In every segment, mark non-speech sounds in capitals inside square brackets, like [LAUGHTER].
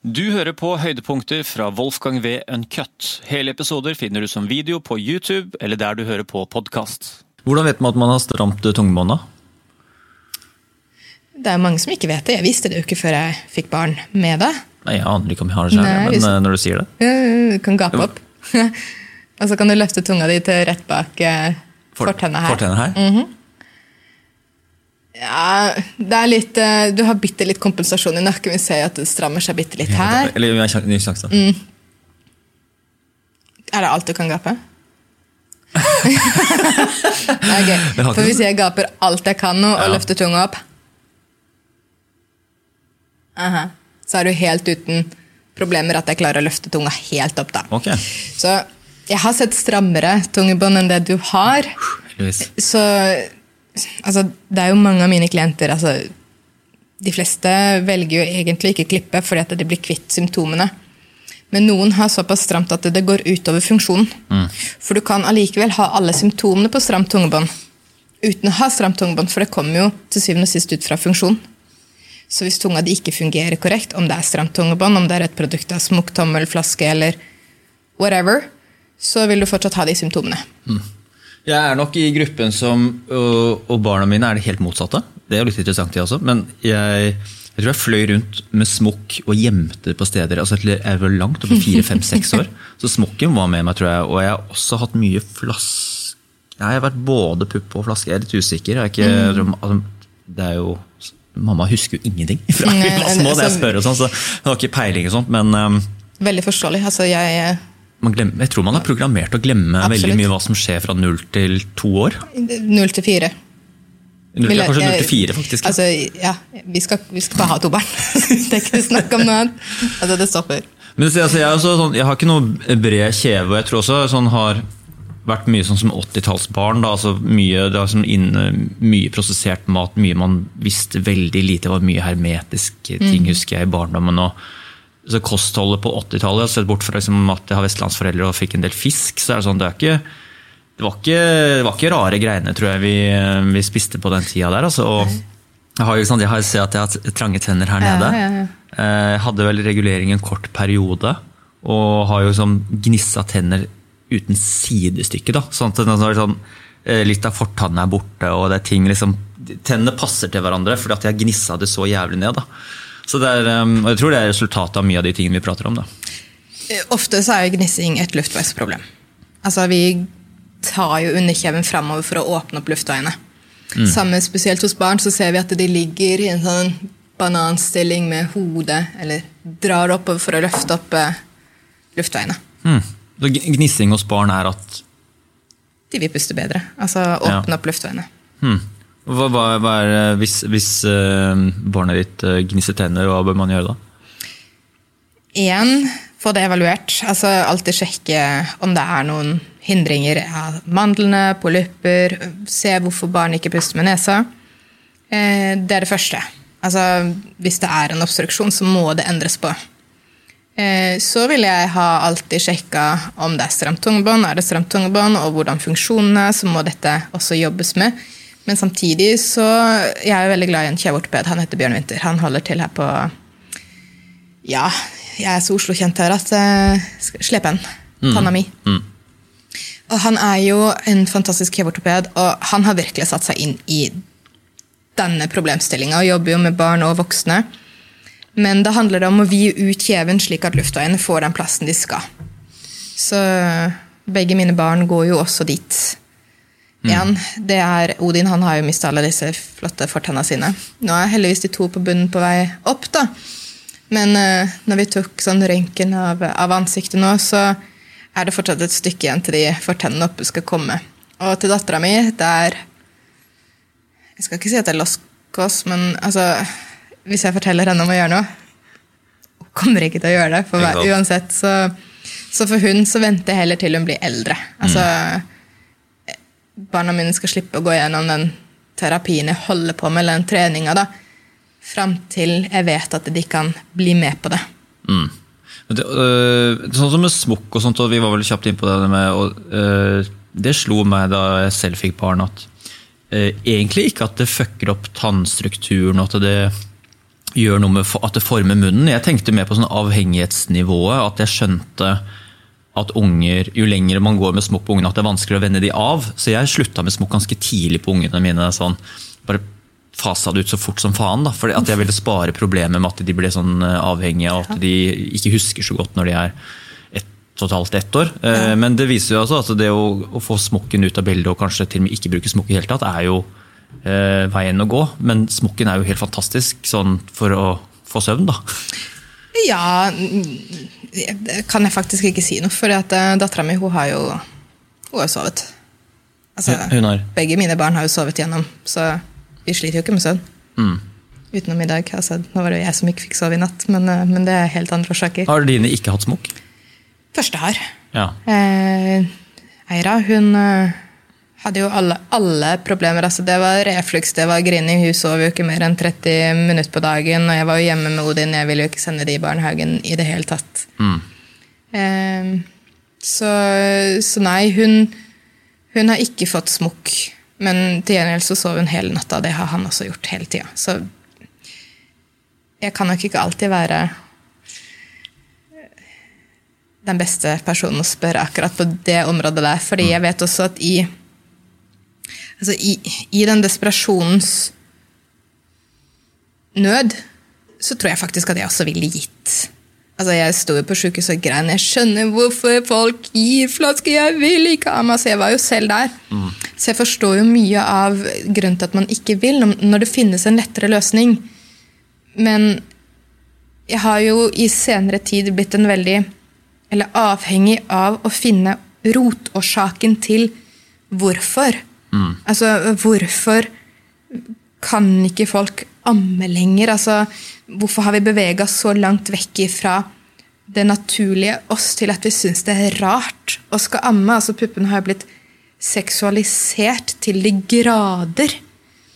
Du hører på høydepunkter fra Wolfgang V. Uncut. Hele episoder finner du som video på YouTube eller der du hører på podkast. Hvordan vet man at man har stramt tungebåndet? Det er mange som ikke vet det. Jeg visste det jo ikke før jeg fikk barn med det. Nei, Jeg aner ikke om jeg har det sjøl, men hvis- eh, når du sier det. Du kan gape opp. [LAUGHS] Og så kan du løfte tunga di til rett bak fortennene her. fortenna her. Mm her? Ja, det er litt, eh, du har bitte litt kompensasjon i nakken. Vi ser at det strammer seg bitte litt her. Eller vi har ny sjanse. Mm. Er det alt du kan gape? [LAUGHS] Ok, Jeg har For hvis jeg gaper alt jeg kan nå, og Ja. løfter tunga opp Aha. Så er du helt uten problemer at jeg klarer å løfte tunga helt opp. da. Ok, Så jeg har sett strammere tungebånd enn det du har. heldigvis. Så altså, det er jo mange av mine klienter altså, De fleste velger jo egentlig ikke klippe fordi at de blir kvitt symptomene. Men noen har såpass stramt at det går utover funksjonen. For du kan allikevel ha alle symptomene på stramt tungebånd uten å ha stramt tungebånd, for det kommer jo til syvende og sist ut fra funksjon. Så hvis tunga di ikke fungerer korrekt, om det er stramt tungebånd, om det er et produkt av smokk, tommel, flaske eller whatever, så vil du fortsatt ha de symptomene. Jeg er nok i gruppen som, og, og barna mine er det helt motsatte. Det er jo litt interessant, det også. Men jeg, jeg tror jeg fløy rundt med smokk og gjemte det på steder. altså Jeg var langt oppe fire, fem, seks år. [LAUGHS] Så smokken var med meg, tror jeg. Og jeg har også hatt mye flaske Jeg har vært både pupp og flaske. Jeg er litt usikker. Jeg er ikke, altså, det er jo Mamma husker jo ingenting fra vi var små, det jeg altså- spør og sånn, så hun har ikke peiling og sånt. Men um, Veldig forståelig. Altså, jeg, glemmer, jeg tror man er programmert til å glemme Absolutt. veldig mye hva som skjer fra null til to år. Null til fire. Null, kanskje null til fire, faktisk. Altså, ja, vi skal, vi skal bare ha to barn. [LAUGHS] det er ikke snakk om noe annet. Altså, det stopper. Men altså, jeg, også sånn, jeg har ikke noe bred kjeve, og jeg tror også sånn har vært mye sånn som 80-tallsbarn. altså mye, det sånn inne, mye prosessert mat, mye man visste veldig lite. Det var mye hermetiske ting, husker jeg, i barndommen. og så Kostholdet på 80-tallet, sett bort fra liksom, at jeg har vestlandsforeldre og fikk en del fisk, så er det sånn, det ikke det var, ikke, det var ikke rare greiene, tror jeg, vi, vi spiste på den tida der. Altså, og jeg har jo sånn, jeg har sett at jeg har trange tenner her nede. ja, ja. Eh, Jeg hadde vel regulering en kort periode, og har jo sånn gnissa tenner uten sidestykke. da, sånn at det er sånn, eh, Litt av fortannen er borte, og det er ting liksom, Tennene passer til hverandre fordi at jeg gnissa det så jævlig ned. da. Så det er, eh, og Jeg tror det er resultatet av mye av de tingene vi prater om. da. Eh, Ofte så er jo gnissing et luftveisproblem. Altså, vi tar jo underkjeven framover for å åpne opp luftveiene. Samme spesielt hos barn så ser vi at de ligger i en sånn bananstilling med hodet, eller drar oppover for å løfte opp eh, luftveiene. Mm. Så Gnissing hos barn er at De vil puste bedre. Altså åpne opp luftveiene. hmm. Hva, hva, hva er, eh, Hvis, hvis uh, barnet ditt uh, gnisser tenner, hva bør man gjøre da? Igjen få det evaluert. Altså alltid sjekke om det er noen hindringer av mandlene, polypper. Se hvorfor barn ikke puster med nesa. Eh, Det er det første. Altså, hvis det er en obstruksjon, så må det endres på. Så vil jeg ha alltid sjekka om det er stramt tungebånd, er det stramt tungebånd, og hvordan funksjonen er, så må dette også jobbes med. Men samtidig så Jeg er veldig glad i en kjeveortoped. Han heter Bjørn Winther. Han holder til her på Ja, jeg er så Oslo-kjent her at uh, Slepen. Panna mi. Og han er jo en fantastisk kjeveortoped, og han har virkelig satt seg inn i denne problemstillinga og jobber jo med barn og voksne. Men da handler det om å vie ut kjeven slik at luftveiene får den plassen de skal. Så begge mine barn går jo også dit. En, det er Odin han har jo mista alle disse flotte fortenna sine. Nå er heldigvis de to på bunnen på vei opp, da. Men uh, når vi tok sånn røntgen av, av ansiktet nå, så er det fortsatt et stykke igjen til de fortennene oppe skal komme. Og til dattera mi, det er Jeg skal ikke si at det er lost cause, men altså Hvis jeg forteller henne om å gjøre noe Hun kommer ikke til å gjøre det. For uansett, så, så for hun så venter jeg heller til hun blir eldre. Altså Barna mine skal slippe å gå gjennom den terapien jeg holder på med, eller den treninga. Fram til jeg vet at de kan bli med på det. Mm. Det, øh, sånn som med smokk og sånt, og vi var vel kjapt inn på det med og, øh, Det slo meg da jeg selv fikk barn, at øh, egentlig ikke at det fucker opp tannstrukturen, og at det gjør noe med at det former munnen. Jeg tenkte mer på sånn avhengighetsnivået. At jeg skjønte at unger, jo lenger man går med smokk på ungene, at det er vanskeligere å vende de av. Så jeg slutta med smokk ganske tidlig på ungene mine. sånn, Bare fasa det ut så fort som faen. da, for At jeg ville spare problemet med at de ble sånn eh, avhengige, og at de ikke husker så godt når de er ett og et halvt ett år. Eh, Men det viser jo altså at det å, å få smokken ut av bildet og kanskje til og med ikke bruke smokk i det hele tatt, er jo eh, veien å gå. Men smokken er jo helt fantastisk sånn for å få søvn, da. Ja Det kan jeg faktisk ikke si noe, for dattera mi hun har jo hun har sovet. Altså, Hun har? Begge mine barn har jo sovet gjennom, så vi sliter jo ikke med søvn. Mm. Utenom i dag. Altså, nå var det jo jeg som ikke fikk sove i natt, men, eh, men det er helt andre årsaker. Har dine ikke hatt smokk? Første har. Ja. Eh, Eira hun eh, hadde jo alle, alle problemer. Altså, det var refluks, det var grining. Hun sov jo ikke mer enn 30 minutter på dagen. Og jeg var jo hjemme med Odin, jeg ville jo ikke sende de i barnehagen i det hele tatt. Mm. Eh, så, så nei, hun, hun har ikke fått smokk. Men til gjengjeld så sov hun hele natta, det har han også gjort hele tida. Så jeg kan nok ikke alltid være den beste personen å spørre akkurat på det området der. Fordi jeg vet også at i, altså i, i den desperasjonens nød, så tror jeg faktisk at jeg også ville gitt. Altså Jeg sto jo på sjukehuset og grein. Jeg skjønner hvorfor folk gir flasker. Jeg vil ikke amme. Altså, jeg var jo selv der. Så jeg forstår jo mye av grunnen til at man ikke vil, når det finnes en lettere løsning. Men jeg har jo i senere tid blitt en veldig Eller avhengig av å finne rotårsaken til hvorfor. Altså, hvorfor kan ikke folk amme lenger? Altså, hvorfor har vi bevega så langt vekk ifra det naturlige oss til at vi syns det er rart å skal amme? Altså, puppene har jo blitt seksualisert til de grader.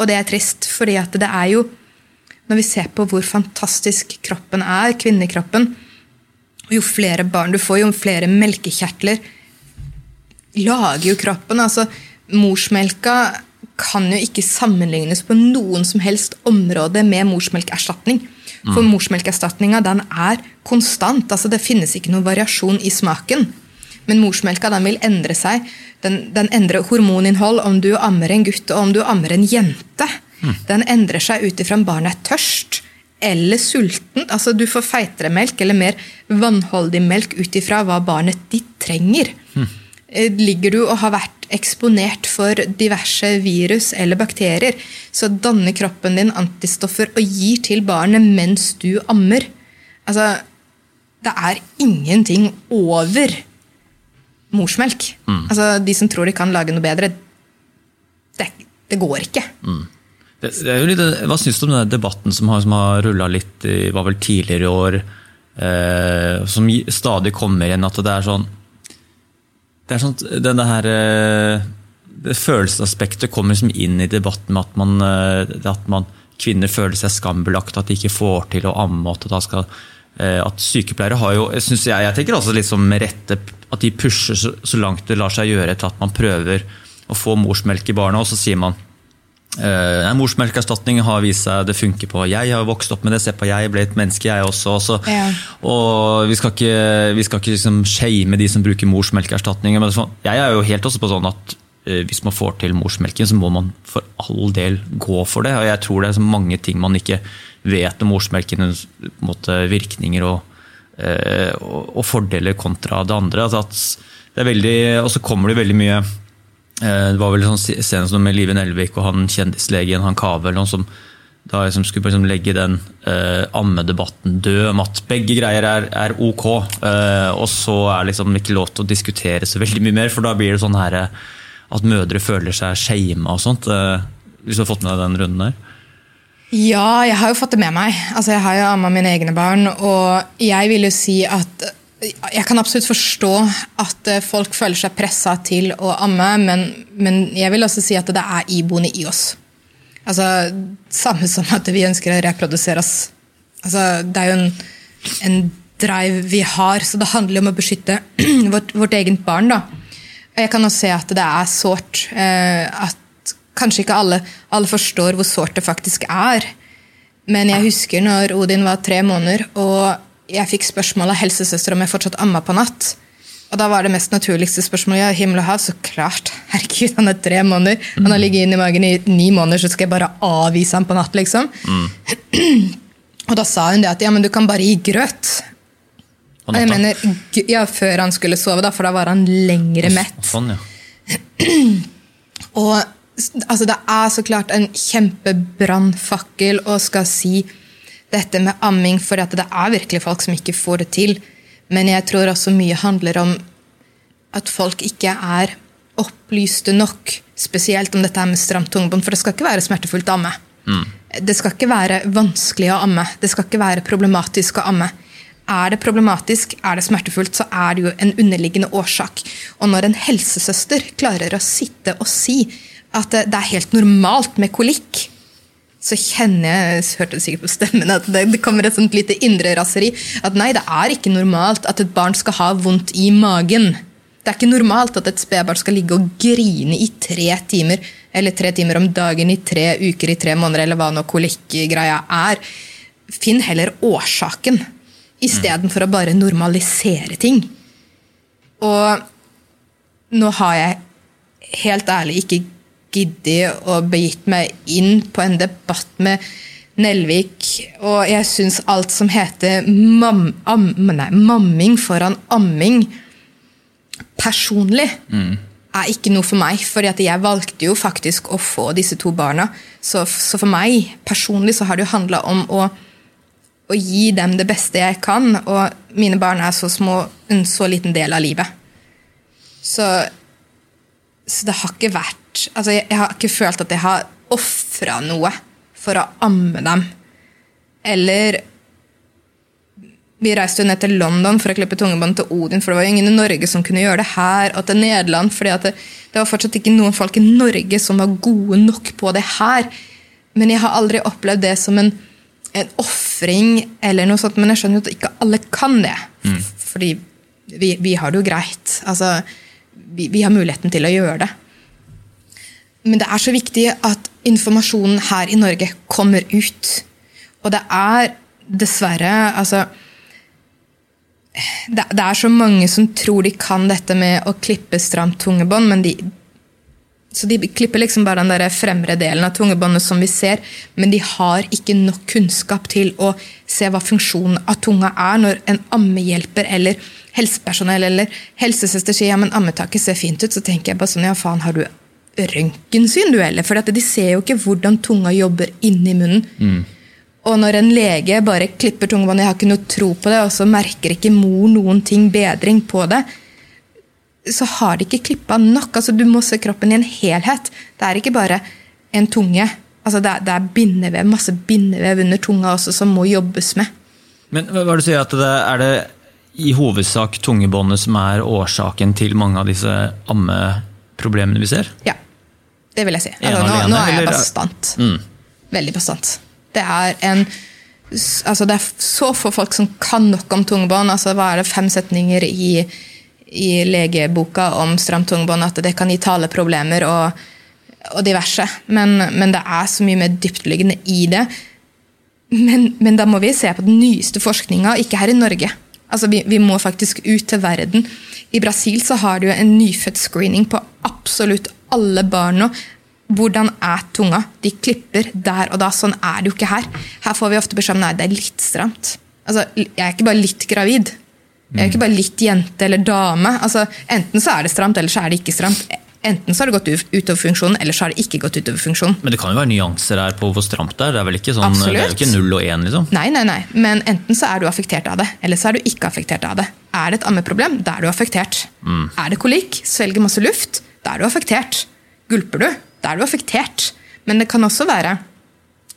Og det er trist, fordi at det er jo Når vi ser på hvor fantastisk kroppen er, kvinnekroppen Jo flere barn du får, jo flere melkekjertler lager jo kroppen. altså Morsmelka kan jo ikke sammenlignes på noen som helst område med morsmelkerstatning. For morsmelkerstatninga den er konstant. altså Det finnes ikke noen variasjon i smaken. Men morsmelka den vil endre seg. Den, den endrer hormoninnhold om du ammer en gutt og om du ammer en jente. Den endrer seg ut ifra om barnet er tørst eller sulten. Altså Du får feitere melk eller mer vannholdig melk ut ifra hva barnet ditt trenger. Eh, Ligger du og har vært eksponert for diverse virus eller bakterier, så danner kroppen din antistoffer og gir til barnet mens du ammer. Altså, det er ingenting over morsmelk. Altså, De som tror de kan lage noe bedre, det, det går ikke. Det, det jo litt, hva syns du om den debatten som har, som har rulla litt i, var vel tidligere i år, eh, som stadig kommer igjen, at det er sånn Det er at denne her eh, det Følelsesaspektet kommer liksom inn i debatten med at man, eh, at man kvinner føler seg skambelagt, at de ikke får til å amme. At, skal, eh, at sykepleiere har jo jeg, jeg tenker også litt som rette at de pusher så, så langt det lar seg gjøre til at man prøver å få morsmelk i barna, og så sier man Uh, Morsmelkerstatning har vist seg det funker på. Jeg har vokst opp med det. Se på jeg ble et menneske, jeg også. også. Ja. Og vi skal ikke, vi skal ikke liksom shame de som bruker morsmelkerstatning. Men jeg er jo helt også på sånn at uh, hvis man får til morsmelken, så må man for all del gå for det. Og jeg tror det er så mange ting man ikke vet om morsmelkens virkninger og, uh, og, og fordeler kontra det andre. Altså at det er veldig, og så kommer det veldig mye Det var vel sånn senest med Live Nelvik og han kjendislegen han Kave som da liksom skulle liksom legge den eh, ammedebatten død, om at begge greier er, er ok. Eh, og så er liksom ikke lov til å diskutere så veldig mye mer, for da blir det sånn her eh, at mødre føler seg shama og sånt. Eh, hvis du har fått med deg den runden der? Ja, jeg har jo fått det med meg. Altså, Jeg har jo amma mine egne barn, og jeg vil jo si at jeg kan absolutt forstå at eh, folk føler seg pressa til å amme, men, men jeg vil også si at det er iboende i oss. Altså, Samme som at vi ønsker å reprodusere oss. Altså, det er jo en, en drive vi har, så det handler om å beskytte [CLEARS THROAT] vårt, vårt eget barn. da. Og jeg kan også se at det er sårt. Eh, at kanskje ikke alle, alle forstår hvor sårt det faktisk er. Men jeg husker når Odin var tre måneder, og jeg fikk spørsmål av helsesøster om jeg fortsatt amma på natt. Og da var det mest naturligste spørsmålet ja, himmel og hav. Så klart. Herregud, han er tre måneder. Han har ligget inn i magen i ni måneder, så skal jeg bare avvise ham på natt, liksom. og da sa hun det at ja, men du kan bare gi grøt. Og jeg mener, ja, Før han skulle sove, da, for da var han lengre mett. Sånn, ja. Og altså, det er så klart en kjempebrannfakkel å skal si dette med amming, for det er virkelig folk som ikke får det til. Men jeg tror også mye handler om at folk ikke er opplyste nok, spesielt om dette er med stramt tungebånd, for det skal ikke være smertefullt å amme. Det skal ikke være vanskelig å amme. Det skal ikke være problematisk å amme. Er det problematisk, er det smertefullt, så er det jo en underliggende årsak. Og når en helsesøster klarer å sitte og si at det det er helt normalt med kolikk, så kjenner jeg jeg hørte det sikkert på stemmen, at det, det kommer et sånt lite indre raseri. At nei, det er ikke normalt at et barn skal ha vondt i magen. Det er ikke normalt at et spedbarn skal ligge og grine i tre timer, eller tre timer om dagen i tre uker i tre måneder, eller hva nå kolikkgreia er. Finn heller årsaken, istedenfor å bare normalisere ting. Og nå har jeg helt ærlig ikke giddet å begitt meg inn på en debatt med Nelvik, og jeg syns alt som heter mam, am, nei, mamming foran amming personlig er ikke noe for meg. For jeg valgte jo faktisk å få disse to barna. Så, så for meg personlig så har det jo handla om å, å gi dem det beste jeg kan. Og mine barn er så små, en så liten del av livet. Så, så det har ikke vært altså jeg, jeg har ikke følt at jeg har ofra noe for å amme dem. Eller vi reiste jo ned til London for å klippe tungebånd til Odin, for det var jo ingen i Norge som kunne gjøre det her, og til Nederland, fordi at det, det var fortsatt ikke noen folk i Norge som var gode nok på det her. Men jeg har aldri opplevd det som en, en ofring, eller noe sånt, men jeg skjønner jo at ikke alle kan det. Fordi vi, vi har det jo greit. Altså, vi, vi har muligheten til å gjøre det. Men det er så viktig at informasjonen her i Norge kommer ut. Og det er dessverre altså det, det er så mange som tror de kan dette med å klippe stramt tungebånd, men de så de klipper liksom bare den der fremre delen av tungebåndet som vi ser, men de har ikke nok kunnskap til å se hva funksjonen av tunga er når en ammehjelper eller helsepersonell eller helsesøster sier ja, men ammetaket ser fint ut, så tenker jeg bare sånn ja faen, har du røntgensyn du eller? For de ser jo ikke hvordan tunga jobber inni munnen. Og når en lege bare klipper tungebåndet, jeg har ikke noe tro på det, og så merker ikke mor noen ting bedring på det, så har de ikke klippa nok. Altså, du må se kroppen i en helhet. Det er ikke bare en tunge. Altså, det, er, det er bindevev, masse bindevev under tunga også som må jobbes med. Men hva er det du sier at det er det i hovedsak tungebåndet som er årsaken til mange av disse ammeproblemene vi ser? Ja, det vil jeg si. Altså, nå, nå er jeg bastant. Mm. Veldig bastant. Det er en altså det er så få folk som kan nok om tungebånd. Altså, hva er det, fem setninger i, i legeboka om stramt tungebånd at det kan gi taleproblemer og, og diverse. Men, men det er så mye mer dyptliggende i det. Men, men da må vi se på den nyeste forskninga, ikke her i Norge. Altså, vi, vi må faktisk ut til verden. I Brasil så har du en nyfødt-screening på absolutt alle barn nå. Hvordan er tunga? De klipper der og da. Sånn er det jo ikke her. Her får vi ofte beskjed om nei, det er litt stramt. Altså, jeg er ikke bare litt gravid. Jeg er ikke bare litt jente eller dame. Altså, enten så er det stramt, eller så er det ikke stramt. Enten så har det gått utover funksjonen, eller så har det ikke gått utover funksjonen. Men det kan jo være nyanser her på hvor stramt det er. Det er vel ikke, sånn, det er jo ikke null og én, liksom? Nei, nei, nei. Men enten så er du affektert av det, eller så er du ikke affektert av det. Er det et ammeproblem, da er du affektert. Er det kolikk, svelger masse luft, da er du affektert. Gulper du, da er du affektert. Men det kan også være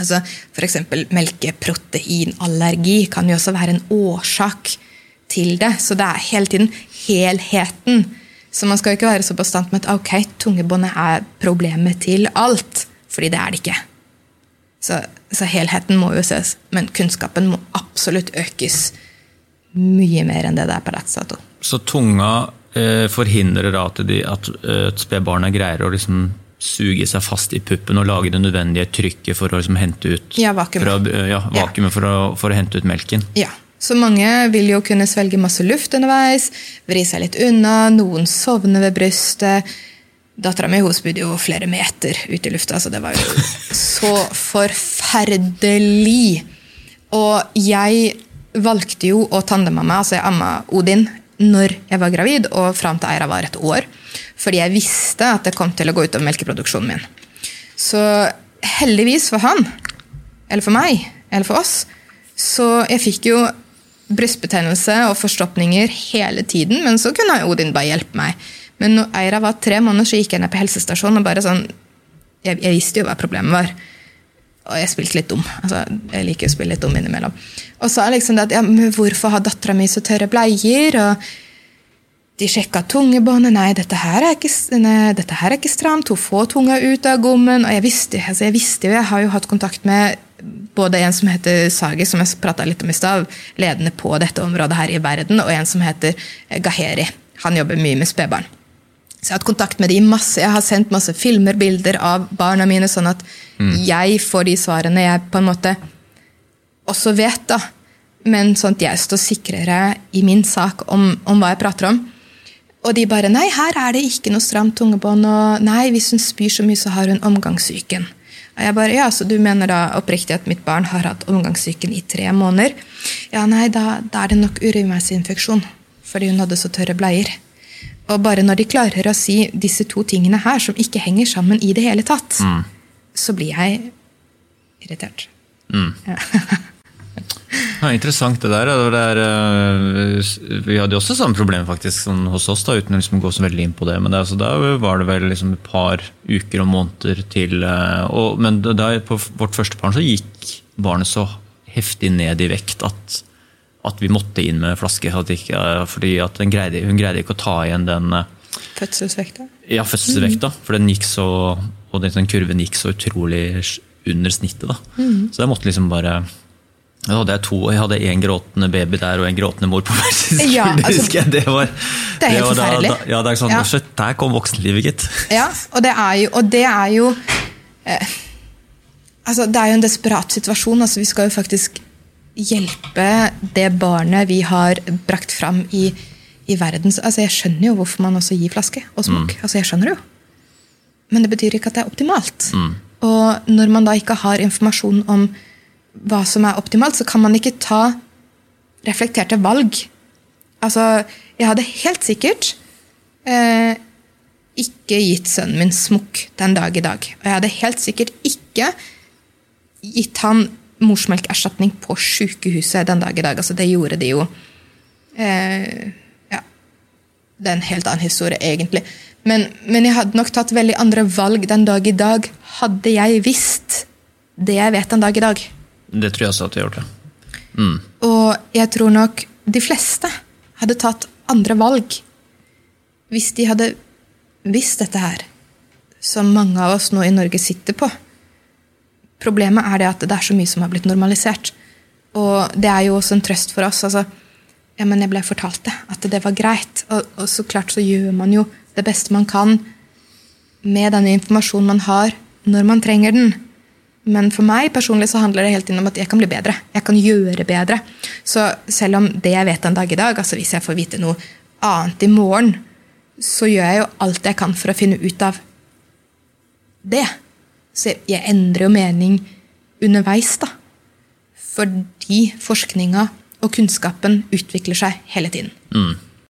altså F.eks. melkeproteinallergi kan jo også være en årsak til det. Så det er hele tiden helheten. Så man skal ikke være så bastant med at ok, tungebåndet er problemet til alt. Fordi det er det ikke. Så, så helheten må jo ses, men kunnskapen må absolutt økes mye mer enn det det er på dags dato. Så tunga eh, forhindrer da at, de, at at spedbarna greier å liksom suge seg fast i puppen og lage det nødvendige trykket for å liksom hente ut Ja, vakuumet. Fra, ja, vakuumet for, å, for å hente ut melken. Ja. Så mange vil jo kunne svelge masse luft underveis, vri seg litt unna, noen sovner ved brystet. Dattera mi spydde jo flere meter ut i lufta, så det var jo så forferdelig. Og jeg valgte jo å tandemamme, altså jeg amma Odin, når jeg var gravid, og fram til Eira var et år. Fordi jeg visste at det kom til å gå utover melkeproduksjonen min. Så heldigvis for han, eller for meg, eller for oss, så jeg fikk jo brystbetennelse og forstoppninger hele tiden, men så kunne Odin bare hjelpe meg. Men når Eira var tre måneder, så gikk jeg ned på helsestasjonen og bare sånn Jeg, jeg visste jo hva problemet var. Og jeg spilte litt dum. altså Jeg liker å spille litt dum innimellom. Og sa liksom det at ja, men hvorfor har dattera mi så tørre bleier? og de sjekka tungebåndet. Nei, dette her, er ikke, nei, dette her er ikke stramt. Hun får tunga ut av gommen. Og jeg visste, altså jeg visste jo, jeg har jo hatt kontakt med både en som heter Sagi, som jeg prata litt om i stad, ledende på dette området her i verden, og en som heter Gaheri. Han jobber mye med spedbarn. Så jeg har hatt kontakt med de masse. Jeg har sendt masse filmer, bilder av barna mine, sånn at jeg får de svarene jeg på en måte også vet. da. Men sånn at jeg står sikrere i min sak om, om hva jeg prater om. Og de bare Nei, her er det ikke noe stramt tungebånd. Og nei, hvis hun spyr så mye, så har hun omgangssyken. Jeg bare, ja, Så du mener da oppriktig at mitt barn har hatt omgangssyken i tre måneder? Ja, nei, da, da er det nok urinveisinfeksjon. Fordi hun hadde så tørre bleier. Og bare når de klarer å si disse to tingene her, som ikke henger sammen i det hele tatt, så blir jeg irritert. Ja. [LAUGHS] Ja, interessant det der. Det er, øh, vi hadde jo også samme problem faktisk sånn hos oss, da, uten å liksom gå så veldig inn på det. Men det, altså, da var det vel liksom et par uker og måneder til øh, og, Men da, på vårt første barn så gikk barnet så heftig ned i vekt at, at vi måtte inn med flaske. At ikke, fordi at greide, hun greide ikke å ta igjen den Fødselsvekta. ja, fødselsvekta. For den gikk så, og den, kurven gikk så utrolig under snittet. da. Så jeg måtte liksom bare da hadde jeg to, jeg hadde en gråtende baby der og en gråtende mor på hver sin skulder. Ja, altså, husker jeg. Det, var, det er helt var da- forferdelig. Da, ja, det er sånn, Ja. shit, Der kom voksenlivet, gitt. Ja, og det er jo, og det er jo eh, altså Det er jo en desperat situasjon. altså Vi skal jo faktisk hjelpe det barnet vi har brakt fram i, i verden. Så, altså Jeg skjønner jo hvorfor man også gir flaske og smokk. Altså Jeg skjønner det jo. Men det betyr ikke at det er optimalt. Og når man da ikke har informasjon om hva som er optimalt, så kan man ikke ta reflekterte valg. Altså, jeg hadde helt sikkert eh, ikke gitt sønnen min smokk den dag i dag. Og jeg hadde helt sikkert ikke gitt han morsmelkerstatning på sykehuset den dag i dag. Altså, det gjorde de jo eh, Ja. Det er en helt annen historie, egentlig. Men, men jeg hadde nok tatt veldig andre valg den dag i dag hadde jeg visst det jeg vet den dag i dag. Det tror jeg også at vi har gjort. det. Og jeg tror nok de fleste hadde tatt andre valg hvis de hadde visst dette her, som mange av oss nå i Norge sitter på. Problemet er det at det er så mye som har blitt normalisert. Og det er jo også en trøst for oss. altså, ja, men jeg ble fortalt det, at det var greit. Og, og så klart så gjør man jo det beste man kan med denne informasjonen man har, når man trenger den. Men for meg personlig så handler det helt innom at jeg kan bli bedre. Jeg kan gjøre bedre. Så selv om det jeg vet en dag i dag, altså hvis jeg får vite noe annet i morgen, så gjør jeg jo alt jeg kan for å finne ut av det. Så jeg, jeg endrer jo mening underveis, da. Fordi forskninga og kunnskapen utvikler seg hele tiden. Mm.